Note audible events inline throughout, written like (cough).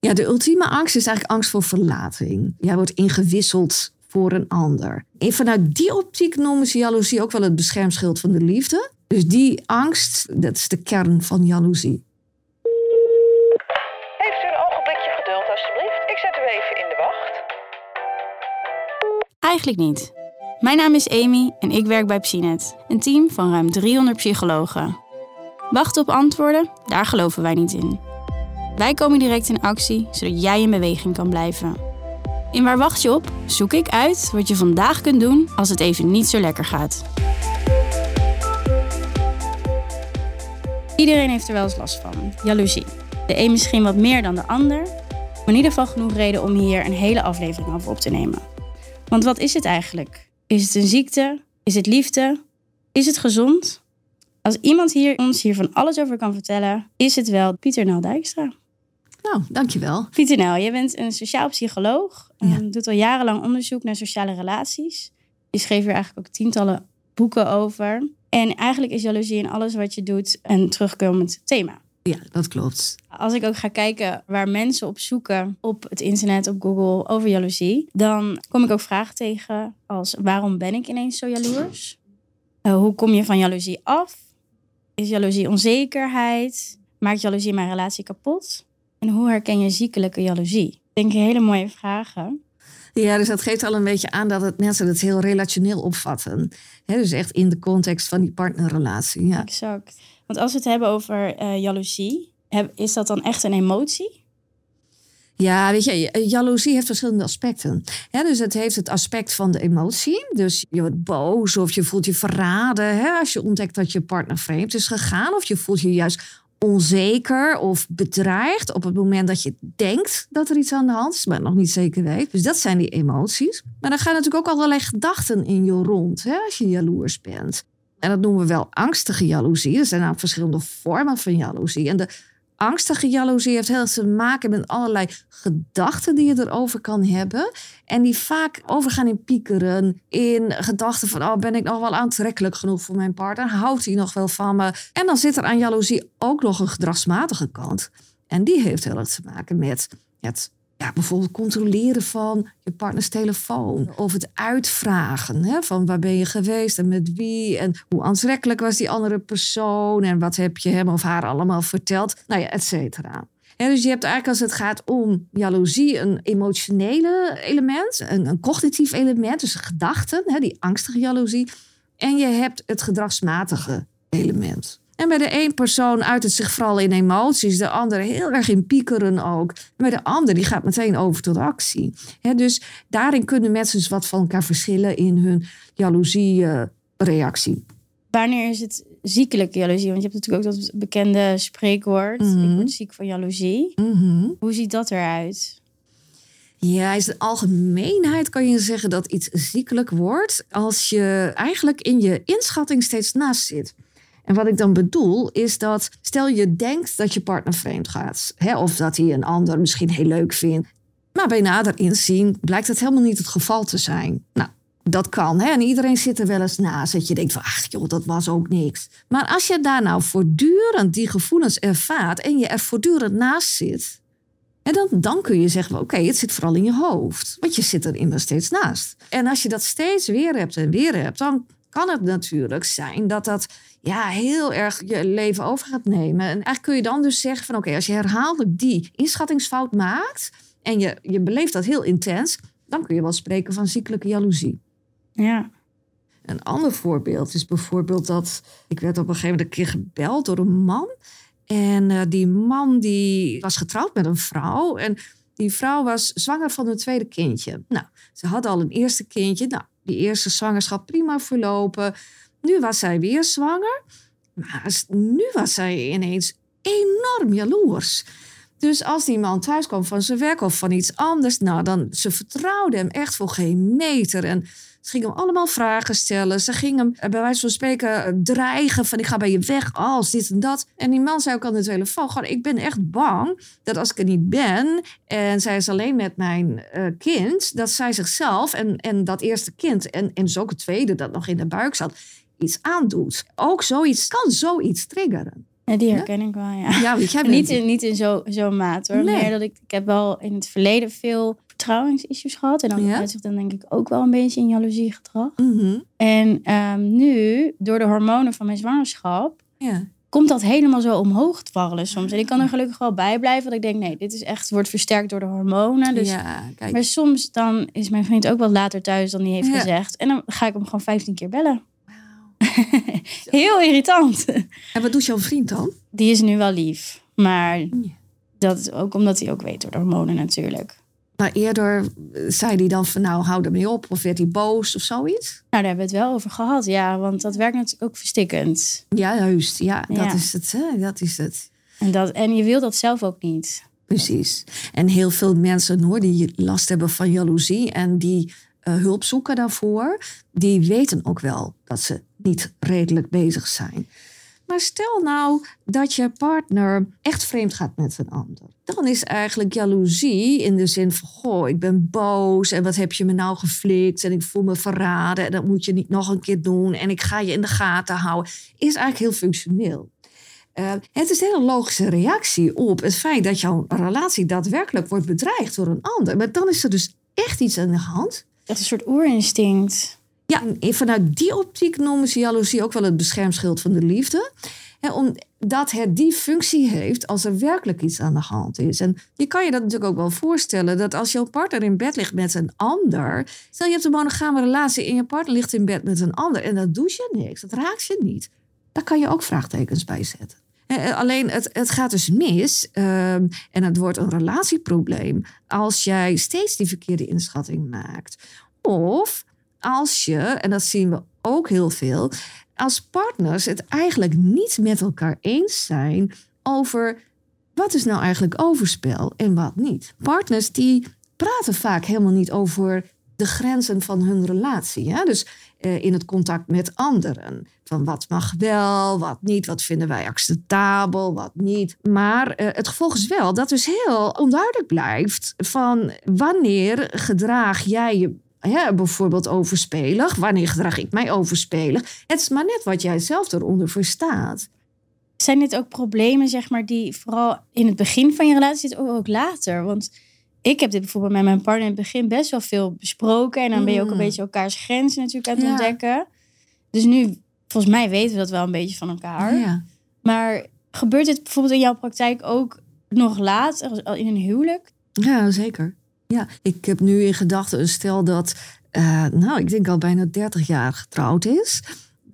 Ja, de ultieme angst is eigenlijk angst voor verlating. Jij wordt ingewisseld voor een ander. En vanuit die optiek noemen ze jaloezie ook wel het beschermschild van de liefde. Dus die angst, dat is de kern van jaloezie. Heeft u een ogenblikje geduld, alstublieft? Ik zet u even in de wacht. Eigenlijk niet. Mijn naam is Amy en ik werk bij Psinet, een team van ruim 300 psychologen. Wachten op antwoorden, daar geloven wij niet in. Wij komen direct in actie, zodat jij in beweging kan blijven. In Waar wacht je op? Zoek ik uit wat je vandaag kunt doen als het even niet zo lekker gaat. Iedereen heeft er wel eens last van. Jaloezie. De een misschien wat meer dan de ander. Maar in ieder geval genoeg reden om hier een hele aflevering over op te nemen. Want wat is het eigenlijk? Is het een ziekte? Is het liefde? Is het gezond? Als iemand hier ons hier van alles over kan vertellen, is het wel Pieter Nel Dijkstra. Nou, dankjewel. Pieter je bent een sociaal psycholoog. Ja. en doet al jarenlang onderzoek naar sociale relaties. Je schreef hier eigenlijk ook tientallen boeken over. En eigenlijk is jaloezie in alles wat je doet een terugkomend thema. Ja, dat klopt. Als ik ook ga kijken waar mensen op zoeken op het internet, op Google, over jaloezie, dan kom ik ook vragen tegen als waarom ben ik ineens zo jaloers? Eh, hoe kom je van jaloezie af? Is jaloezie onzekerheid? Maakt jaloezie mijn relatie kapot? En hoe herken je ziekelijke jaloezie? Ik denk hele mooie vragen. Ja, dus dat geeft al een beetje aan dat het mensen het heel relationeel opvatten. Dus echt in de context van die partnerrelatie. Ja. Exact. Want als we het hebben over eh, jaloezie, heb- is dat dan echt een emotie? Ja, weet je, jaloezie heeft verschillende aspecten. Dus het heeft het aspect van de emotie. Dus je wordt boos of je voelt je verraden. Hè, als je ontdekt dat je partner vreemd is gegaan. Of je voelt je juist onzeker of bedreigd op het moment dat je denkt dat er iets aan de hand is, maar nog niet zeker weet. Dus dat zijn die emoties. Maar dan gaan natuurlijk ook allerlei gedachten in je rond hè, als je jaloers bent. En dat noemen we wel angstige jaloezie. Er zijn nou verschillende vormen van jaloezie. En de angstige jaloezie heeft heel te maken met allerlei gedachten die je erover kan hebben. En die vaak overgaan in piekeren, in gedachten van... oh, ben ik nog wel aantrekkelijk genoeg voor mijn partner? Houdt hij nog wel van me? En dan zit er aan jaloezie ook nog een gedragsmatige kant. En die heeft heel erg te maken met het ja, bijvoorbeeld controleren van je partners telefoon. Of het uitvragen hè, van waar ben je geweest en met wie. En hoe aantrekkelijk was die andere persoon. En wat heb je hem of haar allemaal verteld. Nou ja, et cetera. Hè, dus je hebt eigenlijk als het gaat om jaloezie een emotionele element. Een, een cognitief element, dus gedachten. Hè, die angstige jaloezie. En je hebt het gedragsmatige element. En bij de een persoon uit het zich vooral in emoties, de ander heel erg in piekeren ook. Bij de ander die gaat meteen over tot actie. Dus daarin kunnen mensen dus wat van elkaar verschillen in hun jaloezie-reactie. Wanneer is het ziekelijke jaloezie? Want je hebt natuurlijk ook dat bekende spreekwoord. Mhm. Ik word ziek van jaloezie. Hoe ziet dat eruit? Ja, in zijn algemeenheid kan je zeggen dat iets ziekelijk wordt als je eigenlijk in je inschatting steeds naast zit. En wat ik dan bedoel is dat stel je denkt dat je partner vreemd gaat, hè, of dat hij een ander misschien heel leuk vindt, maar bij nader inzien blijkt dat helemaal niet het geval te zijn. Nou, dat kan, hè? en iedereen zit er wel eens naast dat je denkt van, ach joh, dat was ook niks. Maar als je daar nou voortdurend die gevoelens ervaart en je er voortdurend naast zit, en dan, dan kun je zeggen, oké, het zit vooral in je hoofd. Want je zit er immers steeds naast. En als je dat steeds weer hebt en weer hebt, dan kan het natuurlijk zijn dat dat ja, heel erg je leven over gaat nemen. En eigenlijk kun je dan dus zeggen van oké, als je herhaaldelijk die inschattingsfout maakt en je, je beleeft dat heel intens, dan kun je wel spreken van ziekelijke jaloezie. Ja. Een ander voorbeeld is bijvoorbeeld dat ik werd op een gegeven moment een keer gebeld door een man. En eh, die man die was getrouwd met een vrouw. En die vrouw was zwanger van hun tweede kindje. Nou, ze had al een eerste kindje. Nou, die eerste zwangerschap prima verlopen. Nu was zij weer zwanger. Maar nu was zij ineens enorm jaloers. Dus als die man thuis kwam van zijn werk of van iets anders, nou dan ze vertrouwde hem echt voor geen meter. En ze ging hem allemaal vragen stellen. Ze ging hem eh, bij wijze van spreken eh, dreigen van ik ga bij je weg als dit en dat. En die man zei ook aan de telefoon gewoon ik ben echt bang dat als ik er niet ben en zij is alleen met mijn eh, kind, dat zij zichzelf en, en dat eerste kind en, en dus ook het tweede dat nog in de buik zat, iets aandoet. Ook zoiets kan zoiets triggeren. Ja, die herken ik wel, ja. Ja, En (laughs) bent- niet in, niet in zo- zo'n maat hoor. Nee. Meer dat ik, ik heb wel in het verleden veel vertrouwensissues gehad. En dan Ja. uitzicht dan denk ik ook wel een beetje in jaloeziegedrag. Mhm. En ehm, nu, door de hormonen van mijn zwangerschap, Ja. komt dat helemaal zo omhoog dwarrelen soms. En ik kan er gelukkig wel bij blijven. Dat ik denk, nee, dit is echt, wordt versterkt door de hormonen. Dus, ja, kijk. Maar soms dan is mijn vriend ook wat later thuis dan hij heeft gezegd. En dan ga ik hem gewoon 15 keer bellen. (laughs) Heel irritant. En wat doet jouw vriend dan? Die is nu wel lief. Maar dat is ook omdat hij ook weet door de hormonen natuurlijk. Maar eerder eh, zei hij dan van nou, hou ermee op. Of werd hij boos of zoiets? Nou, daar hebben we het wel over gehad. Ja, want dat werkt natuurlijk ook verstikkend. Ja, juist. Ja, dat is het. Hè? Dat is het. En, dat, en je wil dat zelf ook niet. Precies. En heel veel mensen hoor, die last hebben van jaloezie en die eh, hulp zoeken daarvoor, die weten ook wel dat ze niet redelijk bezig zijn. Maar stel nou dat je partner echt vreemd gaat met een ander. Dan is eigenlijk jaloezie in de zin van: Goh, ik ben boos en wat heb je me nou geflikt en ik voel me verraden en dat moet je niet nog een keer doen en ik ga je in de gaten houden. Is eigenlijk heel functioneel. Uh, het is een hele logische reactie op het feit dat jouw relatie daadwerkelijk wordt bedreigd door een ander. Maar dan is er dus echt iets aan de hand. Dat is een soort oerinstinct. Ja, vanuit die optiek noemen ze jaloezie ook wel het beschermschild van de liefde. Hè, omdat het die functie heeft als er werkelijk iets aan de hand is. En je kan je dat natuurlijk ook wel voorstellen dat als jouw partner in bed ligt met een ander. Stel je hebt een monogame relatie en je partner ligt in bed met een ander en dat doet je niks, dat raakt je niet. Daar kan je ook vraagtekens bij zetten. Alleen het, het gaat dus mis uh, en het wordt een relatieprobleem als jij steeds die verkeerde inschatting maakt. Of als je, en dat zien we ook heel veel, als partners het eigenlijk niet met elkaar eens zijn over wat is nou eigenlijk overspel en wat niet. Partners die praten vaak helemaal niet over de grenzen van hun relatie. Ja? Dus uh, in het contact met anderen. Van wat mag wel, wat niet, wat vinden wij acceptabel, wat niet. Maar uh, het gevolg is wel dat dus heel onduidelijk blijft van wanneer gedraag jij je ja, bijvoorbeeld overspelig. Wanneer gedraag ik mij overspelig? Het is maar net wat jij zelf eronder verstaat. Zijn dit ook problemen, zeg maar, die vooral in het begin van je relatie zitten, of ook later? Want ik heb dit bijvoorbeeld met mijn partner in het begin best wel veel besproken. En dan ben je ook een beetje elkaars grenzen natuurlijk aan het Ja. ontdekken. Dus nu, volgens mij weten we dat wel een beetje van elkaar. Ja. Maar gebeurt dit bijvoorbeeld in jouw praktijk ook nog later, in een huwelijk? Ja, zeker. Ja, ik heb nu in gedachten een stel dat, uh, nou, ik denk al bijna 30 jaar getrouwd is.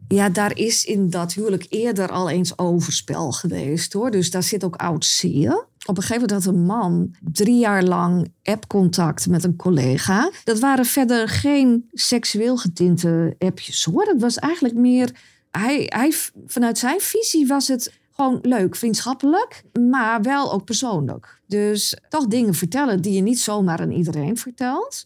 Ja, daar is in dat huwelijk eerder al eens overspel geweest hoor. Dus daar zit ook oud zeer. Op een gegeven moment had een man drie jaar lang appcontact met een collega. Dat waren verder geen seksueel getinte appjes hoor. Dat was eigenlijk meer. Hij, hij, vanuit zijn visie was het gewoon leuk, vriendschappelijk, maar wel ook persoonlijk. Dus toch dingen vertellen die je niet zomaar aan iedereen vertelt.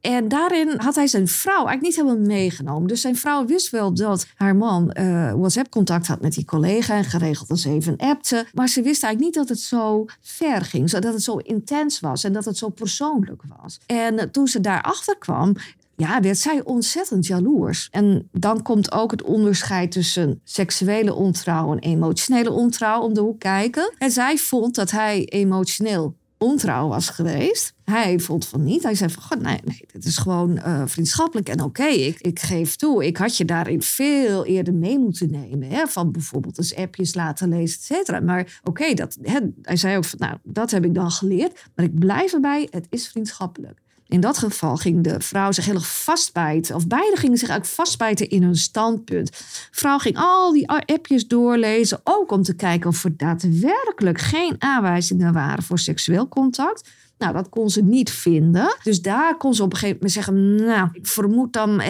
En daarin had hij zijn vrouw eigenlijk niet helemaal meegenomen. Dus zijn vrouw wist wel dat haar man uh, WhatsApp-contact had met die collega en geregeld als even appte. Maar ze wist eigenlijk niet dat het zo ver ging, dat het zo intens was en dat het zo persoonlijk was. En toen ze daarachter kwam, ja, werd zij ontzettend jaloers. En dan komt ook het onderscheid tussen seksuele ontrouw en emotionele ontrouw om de hoek kijken. En zij vond dat hij emotioneel ontrouw was geweest. Hij vond van niet. Hij zei van, God, nee, nee, dit is gewoon uh, vriendschappelijk en oké. Ik, ik geef toe, ik had je daarin veel eerder mee moeten nemen. Hè? Van bijvoorbeeld eens appjes laten lezen, et cetera. Maar oké, dat hij zei ook van, nou, dat heb ik dan geleerd. Maar ik blijf erbij, het is vriendschappelijk. In dat geval ging de vrouw zich heel erg vastbijten. Of beide gingen zich eigenlijk vastbijten in hun standpunt. De vrouw ging al die appjes doorlezen. Ook om te kijken of er daadwerkelijk geen aanwijzingen waren voor seksueel contact. Nou, dat kon ze niet vinden. Dus daar kon ze op een gegeven moment zeggen... nou, ik vermoed dan...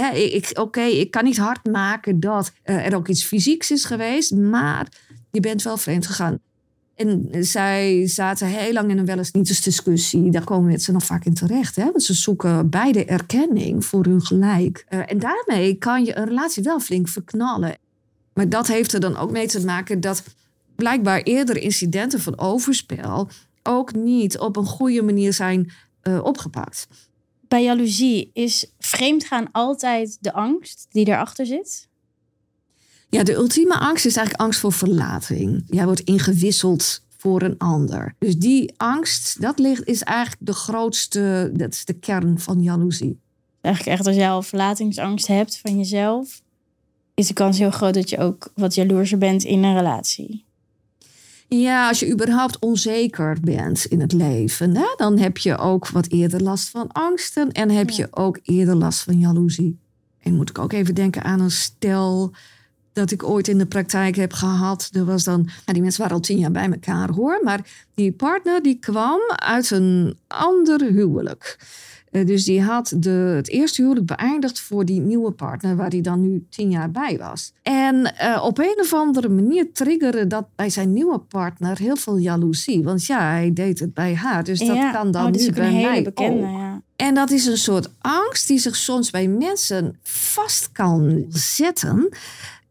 Oké, ik kan niet hard maken dat uh, er ook iets fysieks is geweest... maar je bent wel vreemd gegaan. En zij zaten heel lang in een wel eens niet discussie. Daar komen mensen nog vaak in terecht. Hè? Want ze zoeken beide erkenning voor hun gelijk. Uh, en daarmee kan je een relatie wel flink verknallen. Maar dat heeft er dan ook mee te maken dat blijkbaar eerder incidenten van overspel ook niet op een goede manier zijn uh, opgepakt. Bij jaloezie is vreemdgaan altijd de angst die erachter zit? Ja, de ultieme angst is eigenlijk angst voor verlating. Jij wordt ingewisseld voor een ander. Dus die angst, dat ligt, is eigenlijk de grootste, dat is de kern van jaloezie. Eigenlijk echt als jij al verlatingsangst hebt van jezelf, is de kans heel groot dat je ook wat jaloerser bent in een relatie. Ja, als je überhaupt onzeker bent in het leven, hè, dan heb je ook wat eerder last van angsten en heb je ook eerder last van jaloezie. En moet ik ook even denken aan een stel dat ik ooit in de praktijk heb gehad. Er was dan, nou, die mensen waren al tien jaar bij elkaar hoor, maar die partner die kwam uit een ander huwelijk. Eh, dus die had de, het eerste huwelijk beëindigd voor die nieuwe partner, waar hij dan nu tien jaar bij was. En uh, op een of andere manier triggerde dat bij zijn nieuwe partner heel veel jaloezie. Want ja, hij deed het bij haar, dus dat Ja, kan dan oh, is nu bij mij bekende, ook. ja. En dat is een soort angst die zich soms bij mensen vast kan zetten.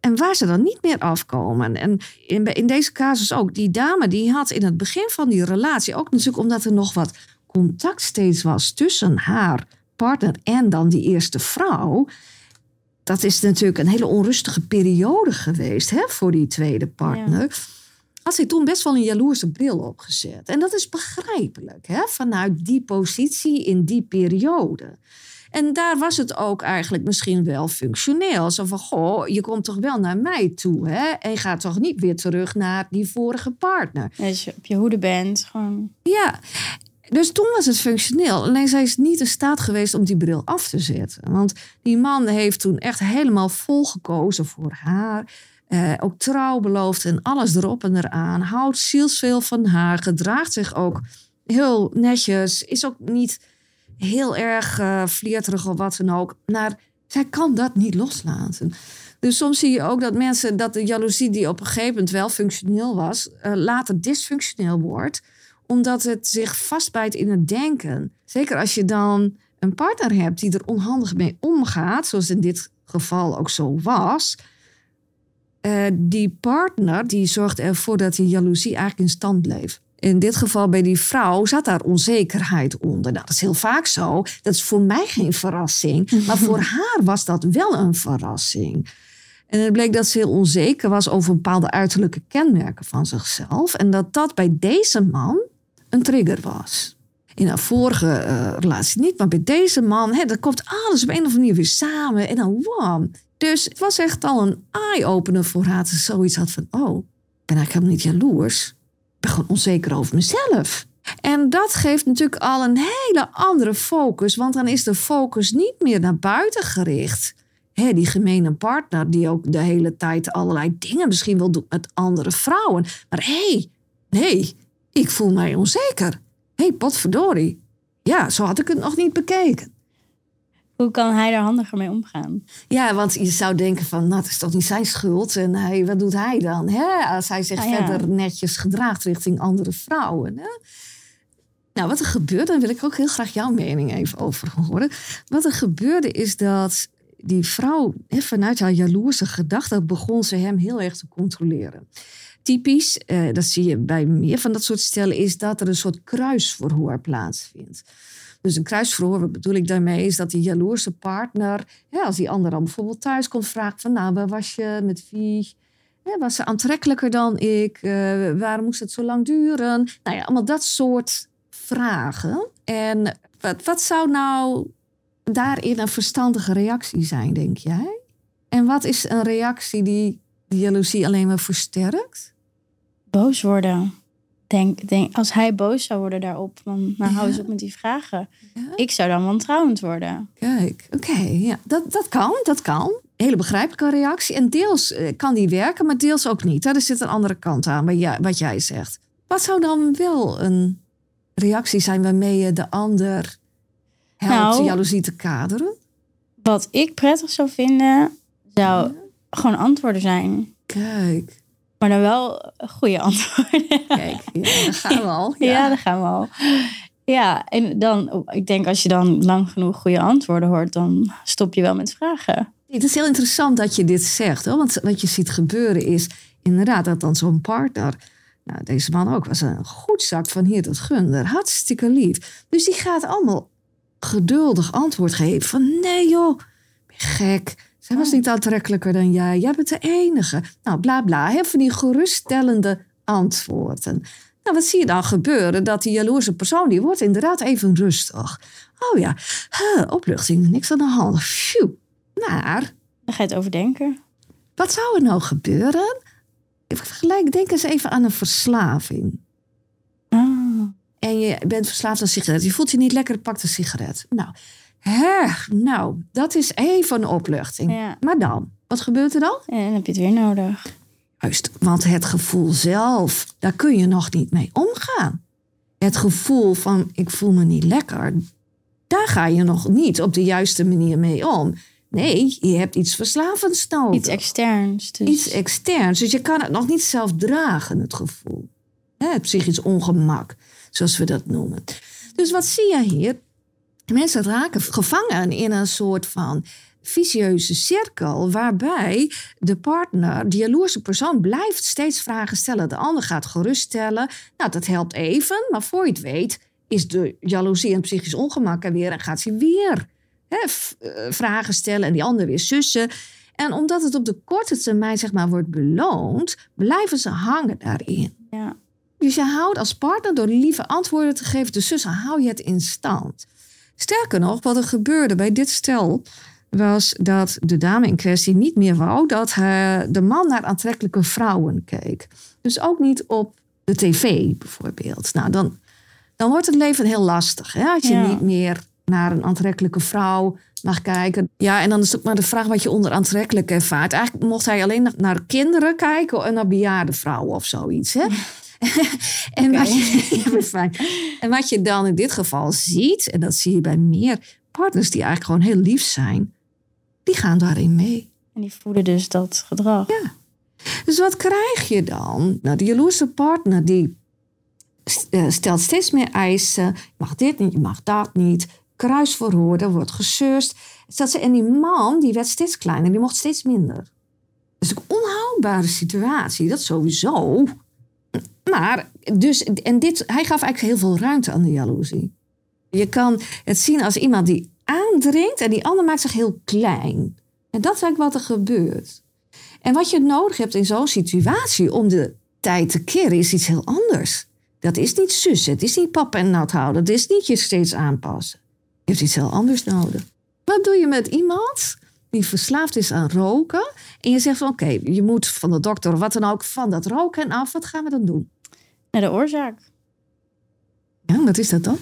En waar ze dan niet meer afkomen. En in, in deze casus ook. Die dame die had in het begin van die relatie... ook natuurlijk omdat er nog wat contact steeds was... tussen haar partner en dan die eerste vrouw... dat is natuurlijk een hele onrustige periode geweest... Hè, voor die tweede partner... had zij toen best wel een jaloerse bril opgezet. En dat is begrijpelijk, hè? vanuit die positie in die periode. En daar was het ook eigenlijk misschien wel functioneel. Zo van, goh, je komt toch wel naar mij toe, hè? En je gaat toch niet weer terug naar die vorige partner. Als je op je hoede bent, gewoon... Ja, dus toen was het functioneel. Alleen zij is niet in staat geweest om die bril af te zetten. Want die man heeft toen echt helemaal vol gekozen voor haar. Eh, ook trouw beloofd en alles erop en eraan. Houdt zielsveel van haar. Gedraagt zich ook heel netjes. Is ook niet heel erg eh vlierterig of wat dan ook. Maar zij kan dat niet loslaten. Dus soms zie je ook dat mensen, dat de jaloezie die op een gegeven moment wel functioneel was, eh, later dysfunctioneel wordt omdat het zich vastbijt in het denken. Zeker als je dan een partner hebt die er onhandig mee omgaat, zoals in dit geval ook zo was. eh, die partner die zorgt ervoor dat die jaloezie eigenlijk in stand bleef. In dit geval bij die vrouw zat daar onzekerheid onder. Nou, dat is heel vaak zo. Dat is voor mij geen verrassing. Maar voor (laughs) haar was dat wel een verrassing. En het bleek dat ze heel onzeker was over bepaalde uiterlijke kenmerken van zichzelf. En dat dat bij deze man een trigger was. In haar vorige eh, relatie niet, maar bij deze man, hè, dat komt alles op een of andere manier weer samen. En dan wam. Dus het was echt al een eye-opener voor haar. Dat ze zoiets had van, oh, ik ben eigenlijk helemaal niet jaloers. Ben gewoon onzeker over mezelf. En dat geeft natuurlijk al een hele andere focus. Want dan is de focus niet meer naar buiten gericht. Hè, die gemene partner die ook de hele tijd allerlei dingen misschien wel doet met andere vrouwen. Maar hé, hey, nee, ik voel mij onzeker. Hé, hey, potverdorie. Ja, zo had ik het nog niet bekeken. Hoe kan hij daar handiger mee omgaan? Ja, want je zou denken van, nou, het is toch niet zijn schuld. En hij, wat doet hij dan? Hè? Als hij zich Ah, ja. verder netjes gedraagt richting andere vrouwen. Hè? Nou, wat er gebeurde, daar wil ik ook heel graag jouw mening even over horen. Wat er gebeurde is dat die vrouw, hè, vanuit haar jaloerse gedachten, begon ze hem heel erg te controleren. Typisch, eh, dat zie je bij meer van dat soort stellen, is dat er een soort kruisverhoor plaatsvindt. Dus een kruisverhoor, bedoel ik daarmee, is dat die jaloerse partner, ja, als die ander dan bijvoorbeeld thuis komt, vraagt van, nou, waar was je, met wie? Ja, was ze aantrekkelijker dan ik? Eh, waarom moest het zo lang duren? Nou ja, allemaal dat soort vragen. En wat, wat zou nou daarin een verstandige reactie zijn, denk jij? En wat is een reactie die de jaloezie alleen maar versterkt? Boos worden. Denk, denk, als hij boos zou worden daarop, dan nou, hou eens Ja. op met die vragen. Ja. Ik zou dan wantrouwend worden. Kijk, oké, ja, dat, dat kan, dat kan. Hele begrijpelijke reactie. En deels eh, kan die werken, maar deels ook niet. Daar zit een andere kant aan, wat jij, wat jij zegt. Wat zou dan wel een reactie zijn waarmee je de ander helpt Nou. jaloezie te kaderen? Wat ik prettig zou vinden, zou gewoon antwoorden zijn. Kijk, Maar dan wel goede antwoorden. kijk, ja, daar gaan we al. (laughs) Ja. Ja. daar gaan we al. Ja, en dan, ik denk als je dan lang genoeg goede antwoorden hoort, dan stop je wel met vragen. Het is heel interessant dat je dit zegt. Hoor. Want wat je ziet gebeuren is inderdaad dat dan zo'n partner... Nou, deze man ook was een goed zak van hier tot gunder. Hartstikke lief. Dus die gaat allemaal geduldig antwoord geven van... Nee joh, ben gek. Zij was niet aantrekkelijker dan jij. Jij bent de enige. Nou, bla bla. Heel van die geruststellende antwoorden. Nou, wat zie je dan gebeuren? Dat die jaloerse persoon, die wordt inderdaad even rustig. Oh ja, huh, opluchting, niks aan de hand. Phew. Maar, Dan ga je het overdenken. wat zou er nou gebeuren? Ik vergelijk, denk eens even aan een verslaving. Ah, En je bent verslaafd aan sigaret. Je voelt je niet lekker, pak een sigaret. Nou, hè, nou, dat is even een opluchting. ja. Maar dan, wat gebeurt er dan? En dan heb je het weer nodig. Juist, want het gevoel zelf, daar kun je nog niet mee omgaan. Het gevoel van ik voel me niet lekker, daar ga je nog niet op de juiste manier mee om. Nee, je hebt iets verslavends nodig. Iets externs. Dus. Iets externs. Dus je kan het nog niet zelf dragen, het gevoel. Hè, Het psychisch ongemak, zoals we dat noemen. Dus wat zie je hier? Mensen raken gevangen in een soort van vicieuze cirkel, waarbij de partner, de jaloerse persoon, blijft steeds vragen stellen. De ander gaat geruststellen. Nou, dat helpt even, maar voor je het weet, is de jaloezie en psychisch ongemak er weer en gaat ze weer hè, eh, vragen stellen en die ander weer sussen. En omdat het op de korte termijn zeg maar, wordt beloond, blijven ze hangen daarin. Ja. Dus je houdt als partner door lieve antwoorden te geven, de zussen, hou je het in stand. Sterker nog, wat er gebeurde bij dit stel was dat de dame in kwestie niet meer wou dat de man naar aantrekkelijke vrouwen keek. Dus ook niet op de tv bijvoorbeeld. Nou, dan, dan wordt het leven heel lastig. Hè? Als je Ja. niet meer naar een aantrekkelijke vrouw mag kijken. Ja, en dan is het maar de vraag wat je onder aantrekkelijk ervaart. Eigenlijk mocht hij alleen naar kinderen kijken en naar bejaarde vrouwen of zoiets. Hè? (laughs) (laughs) en, wat je, (laughs) ja, en wat je dan in dit geval ziet, en dat zie je bij meer partners die eigenlijk gewoon heel lief zijn, die gaan daarin mee. En die voeden dus dat gedrag. Dus wat krijg je dan? Nou, de jaloerse partner die eh, stelt steeds meer eisen. Je mag dit niet, je mag dat niet. Kruisverhoor, er wordt gesurst. En die man die werd steeds kleiner, die mocht steeds minder. Dat is een onhoudbare situatie, dat sowieso. Maar, dus, en dit, hij gaf eigenlijk heel veel ruimte aan de jaloezie. Je kan het zien als iemand die aandringt en die ander maakt zich heel klein. En dat is eigenlijk wat er gebeurt. En wat je nodig hebt in zo'n situatie om de tijd te keren, is iets heel anders. Dat is niet sussen, het is niet papa en nat houden, het is niet je steeds aanpassen. Je hebt iets heel anders nodig. Wat doe je met iemand die verslaafd is aan roken en je zegt van oké, je moet van de dokter of wat dan ook van dat roken af, wat gaan we dan doen? Naar de oorzaak. Ja, wat is dat dan?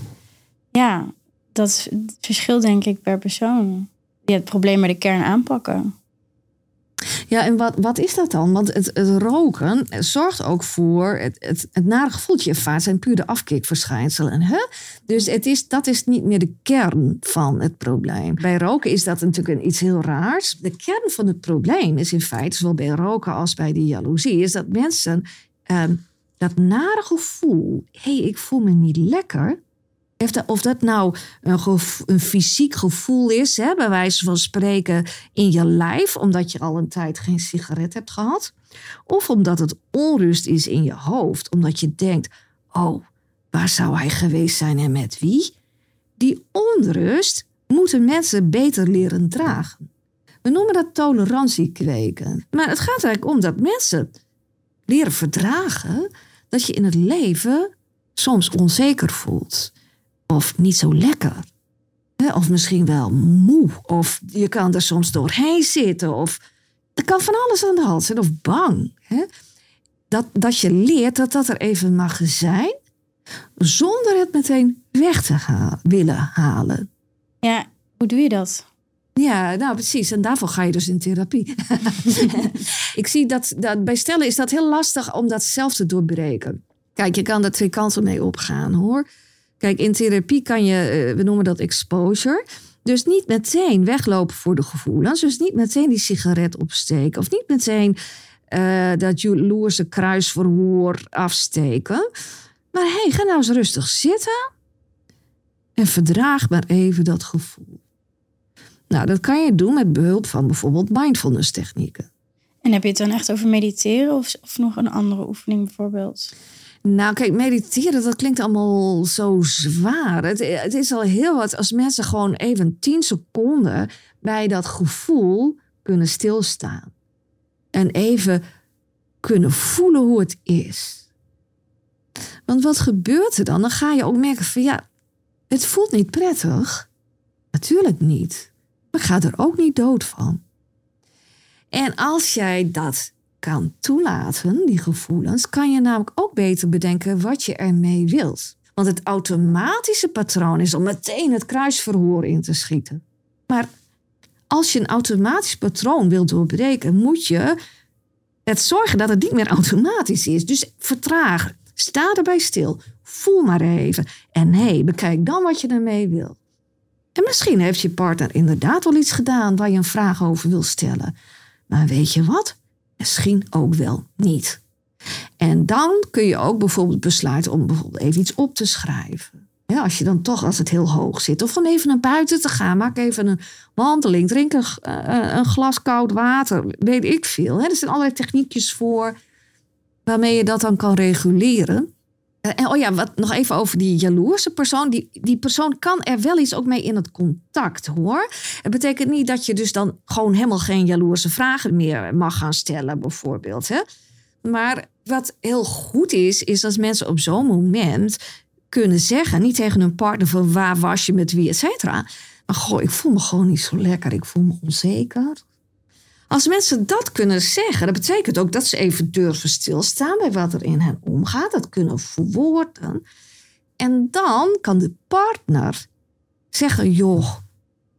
Ja, dat is het verschil denk ik per persoon. Die het probleem bij de kern aanpakken. Ja, en wat, wat is dat dan? Want het, het roken zorgt ook voor het, het, het nare gevoel dat je ervaart zijn puur de afkikverschijnselen. Hè? Dus het is, dat is niet meer de kern van het probleem. Bij roken is dat natuurlijk een, iets heel raars. De kern van het probleem is in feite, zowel bij roken als bij die jaloezie, is dat mensen ehm, dat nare gevoel, hé, hey, ik voel me niet lekker. Of dat- nou een, een fysiek gevoel is, hè, bij wijze van spreken in je lijf, omdat je al een tijd geen sigaret hebt gehad. Of omdat het onrust is in je hoofd, omdat je denkt: oh, waar zou hij geweest zijn en met wie? Die onrust moeten mensen beter leren dragen. We noemen dat tolerantie kweken. Maar het gaat er eigenlijk om dat mensen leren verdragen dat je in het leven soms onzeker voelt. Of niet zo lekker. Of misschien wel moe. Of je kan er soms doorheen zitten. Of er kan van alles aan de hand zijn. Of bang. Dat, dat je leert dat dat er even mag zijn. Zonder het meteen weg te ha- willen halen. Ja, hoe doe je dat? Ja, nou precies. En daarvoor ga je dus in therapie. (laughs) ik zie dat, dat bij stellen is dat heel lastig om dat zelf te doorbreken. Kijk, je kan er twee kanten mee opgaan hoor. Kijk, in therapie kan je, eh, we noemen dat exposure. Dus niet meteen weglopen voor de gevoelens. Dus niet meteen die sigaret opsteken. Of niet meteen eh, dat jaloerse kruisverhoor afsteken. Maar hey, ga nou eens rustig zitten. En verdraag maar even dat gevoel. Nou, dat kan je doen met behulp van bijvoorbeeld mindfulness technieken. En heb je het dan echt over mediteren of, of nog een andere oefening bijvoorbeeld? Nou, kijk, mediteren, dat klinkt allemaal zo zwaar. Het, het is al heel wat als mensen gewoon even 10 seconden bij dat gevoel kunnen stilstaan. En even kunnen voelen hoe het is. Want wat gebeurt er dan? Dan ga je ook merken van ja, het voelt niet prettig. Natuurlijk niet. Maar ga er ook niet dood van. En als jij dat kan toelaten, die gevoelens, kan je namelijk ook beter bedenken wat je ermee wilt. Want het automatische patroon is om meteen het kruisverhoor in te schieten. Maar als je een automatisch patroon wilt doorbreken, moet je het zorgen dat het niet meer automatisch is. Dus vertraag. Sta erbij stil. Voel maar even. En hé, hey, bekijk dan wat je ermee wil. En misschien heeft je partner inderdaad wel iets gedaan waar je een vraag over wil stellen. Maar weet je wat? Misschien ook wel niet. En dan kun je ook bijvoorbeeld besluiten om bijvoorbeeld even iets op te schrijven. Ja, als je dan toch, als het heel hoog zit, of van even naar buiten te gaan, maak even een wandeling, drink een, uh, een glas koud water, weet ik veel. Er zijn allerlei techniekjes voor waarmee je dat dan kan reguleren. Eh, en oh ja, wat, nog even over die jaloerse persoon. Die, die persoon kan er wel iets ook mee in het contact hoor. Het betekent niet dat je dus dan gewoon helemaal geen jaloerse vragen meer mag gaan stellen, bijvoorbeeld. Hè? Maar wat heel goed is, is als mensen op zo'n moment kunnen zeggen, niet tegen hun partner van waar was je met wie, et cetera. Maar goh, ik voel me gewoon niet zo lekker, ik voel me onzeker. Als mensen dat kunnen zeggen, dat betekent ook dat ze even durven stilstaan bij wat er in hen omgaat, dat kunnen verwoorden. En dan kan de partner zeggen: Joh,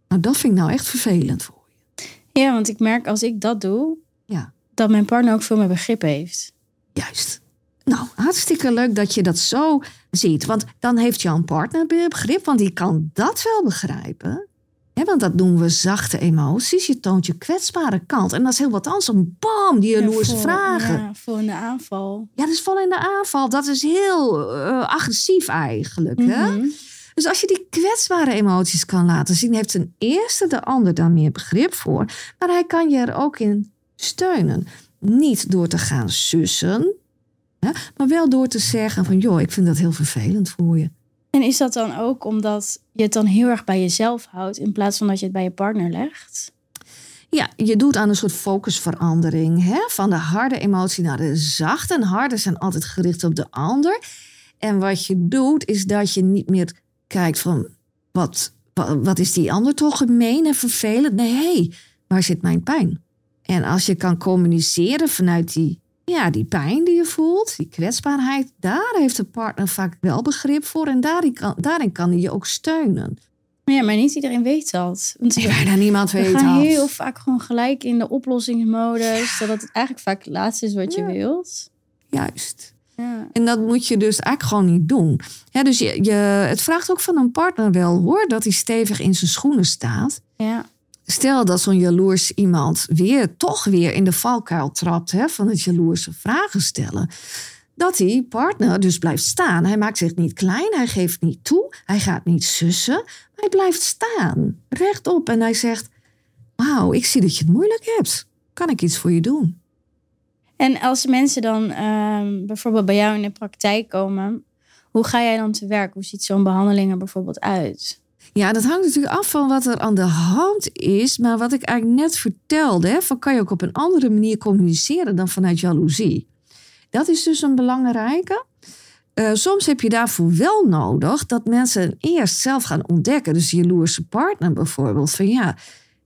nou dat vind ik nou echt vervelend voor je. Ja, want ik merk als ik dat doe, ja. dat mijn partner ook veel meer begrip heeft. Juist. Nou, hartstikke leuk dat je dat zo ziet. Want dan heeft jouw partner begrip, want die kan dat wel begrijpen. Want dat noemen we zachte emoties. Je toont je kwetsbare kant. En dat is heel wat anders dan bam, die jaloerse Ja, vragen. Ja, vol in de aanval. Ja, dat is vol in de aanval. Dat is heel eh, agressief eigenlijk. Hè? Mhm. Dus als je die kwetsbare emoties kan laten zien, heeft ten eerste de ander daar meer begrip voor. Maar hij kan je er ook in steunen. Niet door te gaan sussen, hè, maar wel door te zeggen van joh, ik vind dat heel vervelend voor je. En is dat dan ook omdat je het dan heel erg bij jezelf houdt in plaats van dat je het bij je partner legt? Ja, je doet aan een soort focusverandering. Hè? Van de harde emotie naar de zachte. En harde zijn altijd gericht op de ander. En wat je doet, is dat je niet meer kijkt van... wat, wat, wat is die ander toch gemeen en vervelend? Nee, hey, waar zit mijn pijn? En als je kan communiceren vanuit die, ja, die pijn die je voelt, die kwetsbaarheid... daar heeft de partner vaak wel begrip voor. En daarin kan, daarin kan hij je ook steunen. Ja, maar niet iedereen weet dat. Want Nee, bijna niemand we weet gaan dat. heel vaak gewoon gelijk in de oplossingsmodus. Zodat het eigenlijk vaak het laatste is wat je Ja. wilt. Juist. Ja. En dat moet je dus eigenlijk gewoon niet doen. Ja, dus je, je, het vraagt ook van een partner wel hoor, dat hij stevig in zijn schoenen staat. ja. Stel dat zo'n jaloers iemand weer, toch weer in de valkuil trapt hè, van het jaloerse vragen stellen. Dat die partner dus blijft staan. Hij maakt zich niet klein, hij geeft niet toe, hij gaat niet sussen. Maar hij blijft staan, rechtop. En hij zegt, wauw, ik zie dat je het moeilijk hebt. Kan ik iets voor je doen? En als mensen dan ehm, bijvoorbeeld bij jou in de praktijk komen, hoe ga jij dan te werk? Hoe ziet zo'n behandeling er bijvoorbeeld uit? Ja, dat hangt natuurlijk af van wat er aan de hand is. Maar wat ik eigenlijk net vertelde, van kan je ook op een andere manier communiceren dan vanuit jaloezie. Dat is dus een belangrijke. Eh, soms heb je daarvoor wel nodig dat mensen eerst zelf gaan ontdekken. Dus jaloerse partner bijvoorbeeld. Van ja,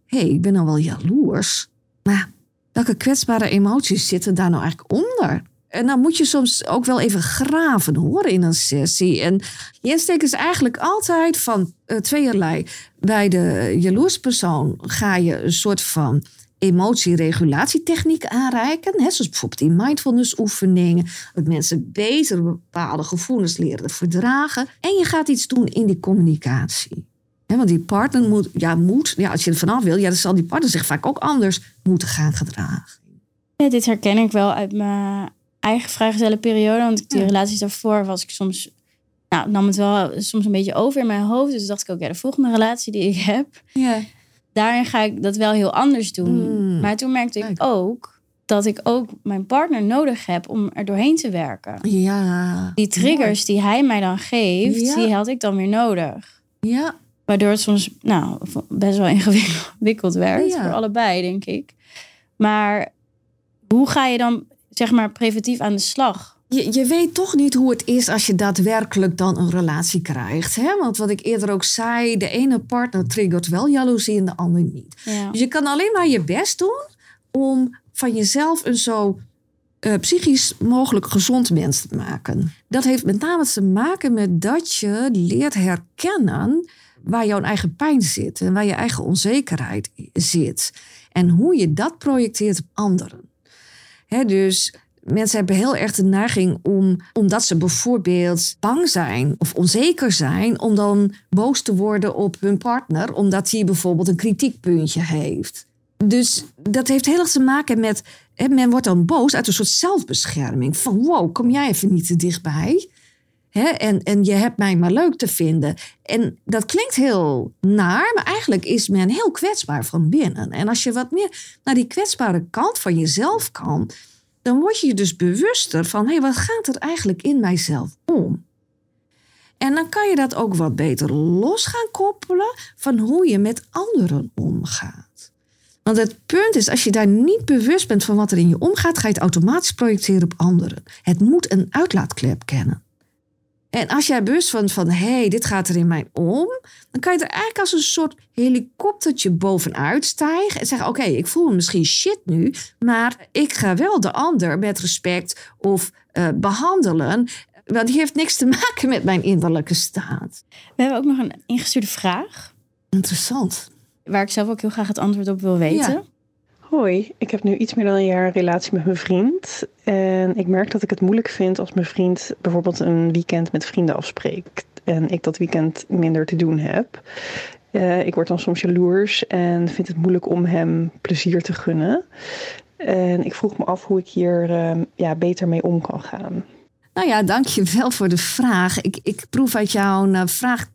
hé, hey, ik ben nou wel jaloers. Maar welke kwetsbare emoties zitten daar nou eigenlijk onder? En dan moet je soms ook wel even graven hoor in een sessie. En je insteek is eigenlijk altijd van uh, tweeërlei. Bij de jaloers persoon ga je een soort van emotieregulatietechniek aanreiken. Hè, zoals bijvoorbeeld die mindfulness oefeningen. Dat mensen beter bepaalde gevoelens leren verdragen. En je gaat iets doen in die communicatie. Want die partner moet, ja, moet, ja, als je er vanaf wil, ja, dan zal die partner zich vaak ook anders moeten gaan gedragen. Dit herken ik wel uit mijn eigen vrijgezellenperiode. Want die relaties daarvoor was ik soms... Nou, nam het wel soms een beetje over in mijn hoofd. Dus dacht ik ook, ja, de volgende relatie die ik heb... Ja. daarin ga ik dat wel heel anders doen. Mm. Maar toen merkte ik ook dat ik ook mijn partner nodig heb om er doorheen te werken. Ja. Die triggers die hij mij dan geeft, Ja. die had ik dan weer nodig. Ja, Waardoor het soms nou, best wel ingewikkeld (laughs) werd Ja. voor allebei, denk ik. Maar hoe ga je dan zeg maar preventief aan de slag? Je, je weet toch niet hoe het is als je daadwerkelijk dan een relatie krijgt. Hè? Want wat ik eerder ook zei, de ene partner triggert wel jaloezie en de ander niet. Ja. Dus je kan alleen maar je best doen om van jezelf een zo eh, psychisch mogelijk gezond mens te maken. Dat heeft met name te maken met dat je leert herkennen waar jouw eigen pijn zit en waar je eigen onzekerheid zit. En hoe je dat projecteert op anderen. Dus mensen hebben heel erg de neiging om, omdat ze bijvoorbeeld bang zijn of onzeker zijn, om dan boos te worden op hun partner, omdat hij bijvoorbeeld een kritiekpuntje heeft. Dus dat heeft heel erg te maken met, men wordt dan boos uit een soort zelfbescherming. Van wow, kom jij even niet te dichtbij? En, en je hebt mij maar leuk te vinden. En dat klinkt heel naar, maar eigenlijk is men heel kwetsbaar van binnen. En als je wat meer naar die kwetsbare kant van jezelf kan, dan word je je dus bewuster van: hé, hey, wat gaat er eigenlijk in mijzelf om? En dan kan je dat ook wat beter los gaan koppelen van hoe je met anderen omgaat. Want het punt is, als je daar niet bewust bent van wat er in je omgaat, ga je het automatisch projecteren op anderen. Het moet een uitlaatklep kennen. En als jij bewust van, hé, hey, dit gaat er in mij om, dan kan je er eigenlijk als een soort helikoptertje bovenuit stijgen en zeggen, oké, ik voel me misschien shit nu, maar ik ga wel de ander met respect of eh, behandelen, want die heeft niks te maken met mijn innerlijke staat. We hebben ook nog een ingestuurde vraag. Interessant. Waar ik zelf ook heel graag het antwoord op wil weten. Ja. Hoi, ik heb nu iets meer dan een jaar een relatie met mijn vriend. En ik merk dat ik het moeilijk vind als mijn vriend bijvoorbeeld een weekend met vrienden afspreekt. En ik dat weekend minder te doen heb. Eh, ik word dan soms jaloers en vind het moeilijk om hem plezier te gunnen. En ik vroeg me af hoe ik hier eh, ja, beter mee om kan gaan. Nou ja, dank je wel voor de vraag. Ik, ik proef uit jouw eh, vraag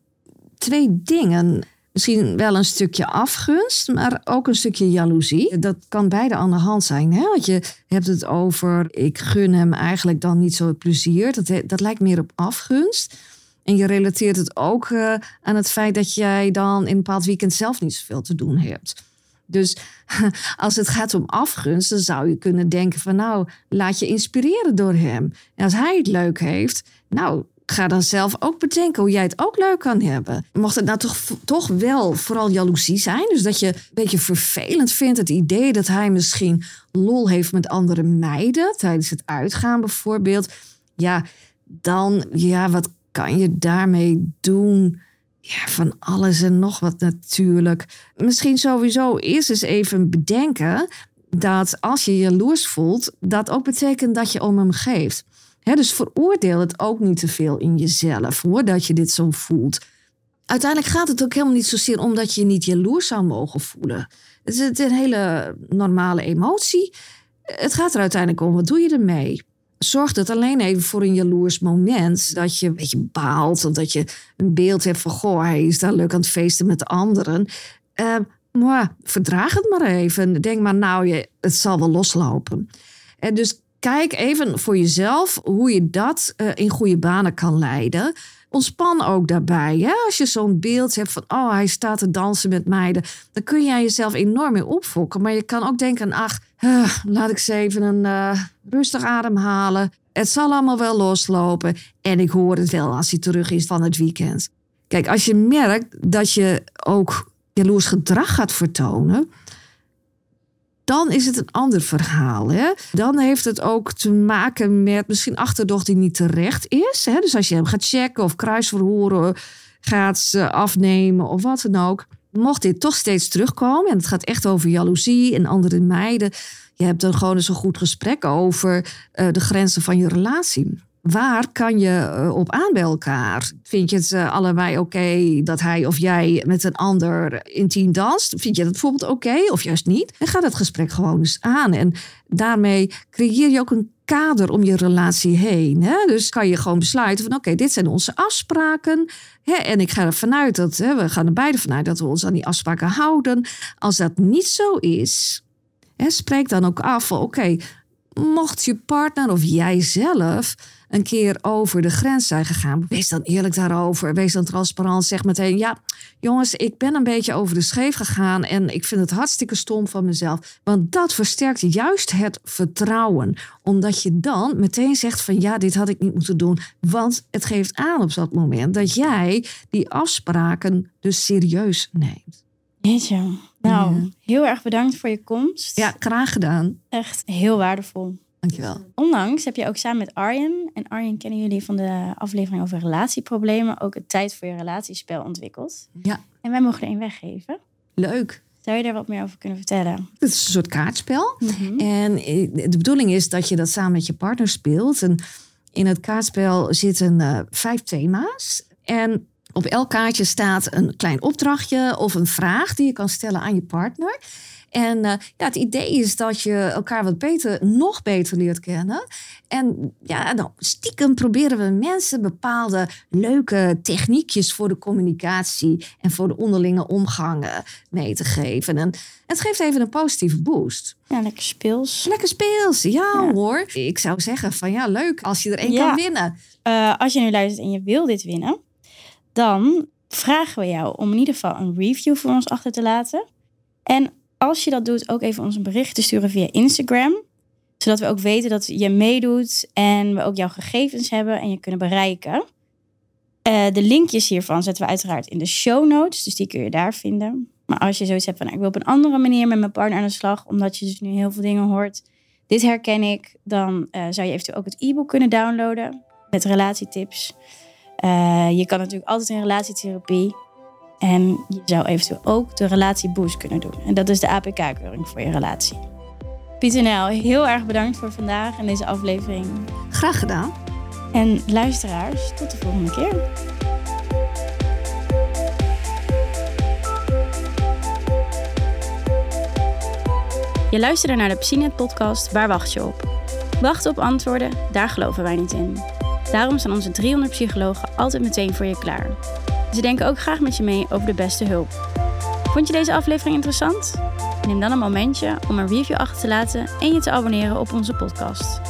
twee dingen. Misschien wel een stukje afgunst, maar ook een stukje jaloezie. Dat kan beide aan de hand zijn. Hè? Want je hebt het over, ik gun hem eigenlijk dan niet zo plezier. Dat, dat lijkt meer op afgunst. En je relateert het ook eh, aan het feit dat jij dan in een bepaald weekend zelf niet zoveel te doen hebt. Dus (laughs) als het gaat om afgunst, dan zou je kunnen denken van nou, laat je inspireren door hem. En als hij het leuk heeft, nou, ga dan zelf ook bedenken hoe jij het ook leuk kan hebben. Mocht het nou toch, toch wel vooral jaloezie zijn, dus dat je een beetje vervelend vindt het idee dat hij misschien lol heeft met andere meiden tijdens het uitgaan bijvoorbeeld. Ja, dan, ja, wat kan je daarmee doen? Ja, van alles en nog wat natuurlijk. Misschien sowieso eerst eens even bedenken dat als je jaloers voelt, dat ook betekent dat je om hem geeft. Dus veroordeel het ook niet te veel in jezelf hoor, dat je dit zo voelt. Uiteindelijk gaat het ook helemaal niet zozeer om dat je niet jaloers zou mogen voelen. Het is een hele normale emotie. Het gaat er uiteindelijk om, wat doe je ermee? Zorgt het alleen even voor een jaloers moment. Dat je een beetje baalt. Of dat je een beeld hebt van... Goh, hij is daar leuk aan het feesten met de anderen. Eh, maar verdraag het maar even. Denk maar, nou, je, het zal wel loslopen. En dus kijk even voor jezelf hoe je dat eh, in goede banen kan leiden. Ontspan ook daarbij. Hè? Als je zo'n beeld hebt van, oh, hij staat te dansen met meiden. Dan kun jij jezelf enorm mee opfokken. Maar je kan ook denken, ach, eh, laat ik eens even een eh, rustig ademhalen. Het zal allemaal wel loslopen. En ik hoor het wel als hij terug is van het weekend. Kijk, als je merkt dat je ook jaloers gedrag gaat vertonen dan is het een ander verhaal. Hè? Dan heeft het ook te maken met misschien achterdocht die niet terecht is. Hè? Dus als je hem gaat checken of kruisverhoren gaat eh, afnemen of wat dan ook. Mocht dit toch steeds terugkomen, en het gaat echt over jaloezie en andere meiden. Je hebt dan gewoon eens een goed gesprek over uh, de grenzen van je relatie. Waar kan je uh, op aan bij elkaar? Vind je het uh, allebei oké dat hij of jij met een ander intiem danst? Vind je dat bijvoorbeeld oké of juist niet? En ga dat gesprek gewoon eens aan. En daarmee creëer je ook een kader om je relatie heen. Hè? Dus kan je gewoon besluiten van oké, dit zijn onze afspraken. Hè? En ik ga ervan uit dat, hè, we gaan er beide vanuit dat we ons aan die afspraken houden. Als dat niet zo is, hè, spreek dan ook af van oké, mocht je partner of jij zelf een keer over de grens zijn gegaan, wees dan eerlijk daarover. Wees dan transparant. Zeg meteen: Ja, jongens, ik ben een beetje over de scheef gegaan. En ik vind het hartstikke stom van mezelf. Want dat versterkt juist het vertrouwen. Omdat je dan meteen zegt: van ja, dit had ik niet moeten doen. Want het geeft aan op dat moment dat jij die afspraken dus serieus neemt. Jeetje. Nou, Ja. heel erg bedankt voor je komst. Ja, graag gedaan. Echt heel waardevol. Dankjewel. Onlangs heb je ook samen met Arjen, en Arjen kennen jullie van de aflevering over relatieproblemen, ook het Tijd voor je relatiespel ontwikkeld. Ja, En wij mogen er een weggeven. leuk. Zou je daar wat meer over kunnen vertellen? Het is een soort kaartspel. Mhm. En eh, de bedoeling is dat je dat samen met je partner speelt. En in het kaartspel zitten eh, vijf thema's. En op elk kaartje staat een klein opdrachtje of een vraag die je kan stellen aan je partner. En eh, ja, het idee is dat je elkaar wat beter, nog beter leert kennen. En ja, nou, stiekem proberen we mensen bepaalde leuke techniekjes voor de communicatie en voor de onderlinge omgang eh, mee te geven. En het geeft even een positieve boost. Ja, lekker speels. Lekker speels, ja, Ja. hoor. Ik zou zeggen van ja, leuk als je er één Ja. kan winnen. Eh, als je nu luistert en je wil dit winnen, dan vragen we jou om in ieder geval een review voor ons achter te laten. En als je dat doet, ook even ons een bericht te sturen via Instagram. Zodat we ook weten dat je meedoet en we ook jouw gegevens hebben en je kunnen bereiken. Eh, de linkjes hiervan zetten we uiteraard in de show notes, dus die kun je daar vinden. Maar als je zoiets hebt van, ik wil op een andere manier met mijn partner aan de slag, omdat je dus nu heel veel dingen hoort, dit herken ik, dan eh, zou je eventueel ook het e-book kunnen downloaden met relatietips. Eh, je kan natuurlijk altijd in relatietherapie. En je zou eventueel ook de relatieboost kunnen doen. En dat is de APK-keuring voor je relatie. Pieter Nel, heel erg bedankt voor vandaag en deze aflevering. Graag gedaan. En luisteraars, tot de volgende keer. Je luisterde naar de Psinet podcast Waar wacht je op? Wachten op antwoorden, daar geloven wij niet in. Daarom staan onze 300 psychologen altijd meteen voor je klaar. Ze denken ook graag met je mee over de beste hulp. Vond je deze aflevering interessant? Neem dan een momentje om een review achter te laten en je te abonneren op onze podcast.